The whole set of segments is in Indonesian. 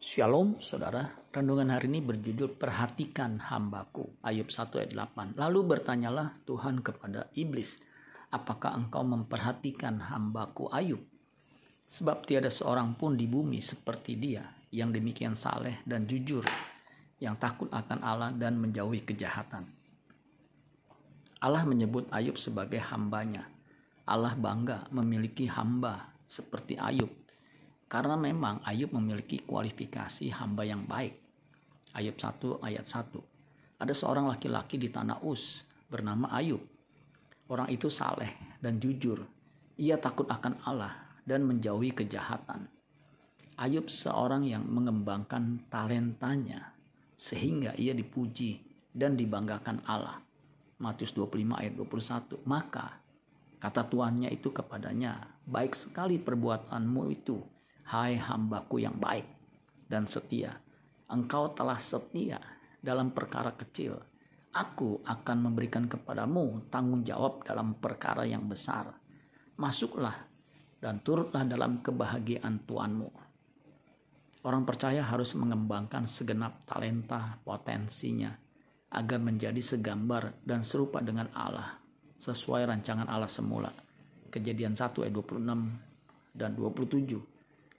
Shalom saudara, renungan hari ini berjudul Perhatikan Hambaku, Ayub 1 ayat 8. Lalu bertanyalah Tuhan kepada iblis, apakah engkau memperhatikan hambaku Ayub? Sebab tiada seorang pun di bumi seperti dia, yang demikian saleh dan jujur, yang takut akan Allah dan menjauhi kejahatan. Allah menyebut Ayub sebagai hambanya. Allah bangga memiliki hamba seperti Ayub karena memang Ayub memiliki kualifikasi hamba yang baik. Ayub 1 ayat 1. Ada seorang laki-laki di tanah Us bernama Ayub. Orang itu saleh dan jujur. Ia takut akan Allah dan menjauhi kejahatan. Ayub seorang yang mengembangkan talentanya sehingga ia dipuji dan dibanggakan Allah. Matius 25 ayat 21. Maka kata tuannya itu kepadanya, baik sekali perbuatanmu itu Hai hambaku yang baik dan setia, engkau telah setia dalam perkara kecil. Aku akan memberikan kepadamu tanggung jawab dalam perkara yang besar. Masuklah dan turutlah dalam kebahagiaan Tuanmu. Orang percaya harus mengembangkan segenap talenta potensinya agar menjadi segambar dan serupa dengan Allah sesuai rancangan Allah semula. Kejadian 1 ayat 26 dan 27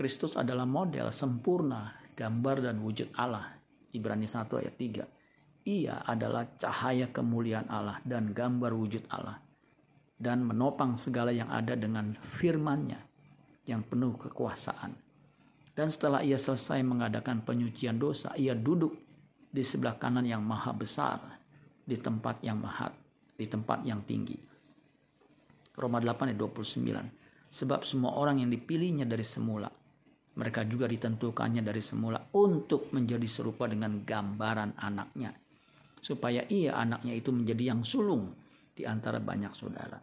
Kristus adalah model sempurna gambar dan wujud Allah. Ibrani 1 ayat 3. Ia adalah cahaya kemuliaan Allah dan gambar wujud Allah. Dan menopang segala yang ada dengan firman-Nya yang penuh kekuasaan. Dan setelah ia selesai mengadakan penyucian dosa, ia duduk di sebelah kanan yang maha besar, di tempat yang maha, di tempat yang tinggi. Roma 8 ayat 29. Sebab semua orang yang dipilihnya dari semula mereka juga ditentukannya dari semula untuk menjadi serupa dengan gambaran anaknya. Supaya ia anaknya itu menjadi yang sulung di antara banyak saudara.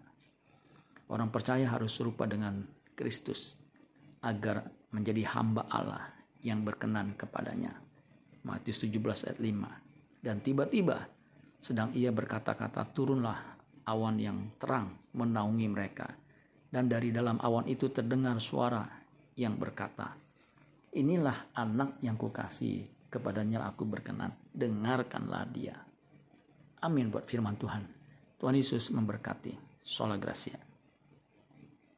Orang percaya harus serupa dengan Kristus agar menjadi hamba Allah yang berkenan kepadanya. Matius 17 ayat 5. Dan tiba-tiba sedang ia berkata-kata turunlah awan yang terang menaungi mereka. Dan dari dalam awan itu terdengar suara yang berkata, Inilah anak yang kukasih, kepadanya aku berkenan, dengarkanlah dia. Amin buat firman Tuhan. Tuhan Yesus memberkati. Sola Gracia.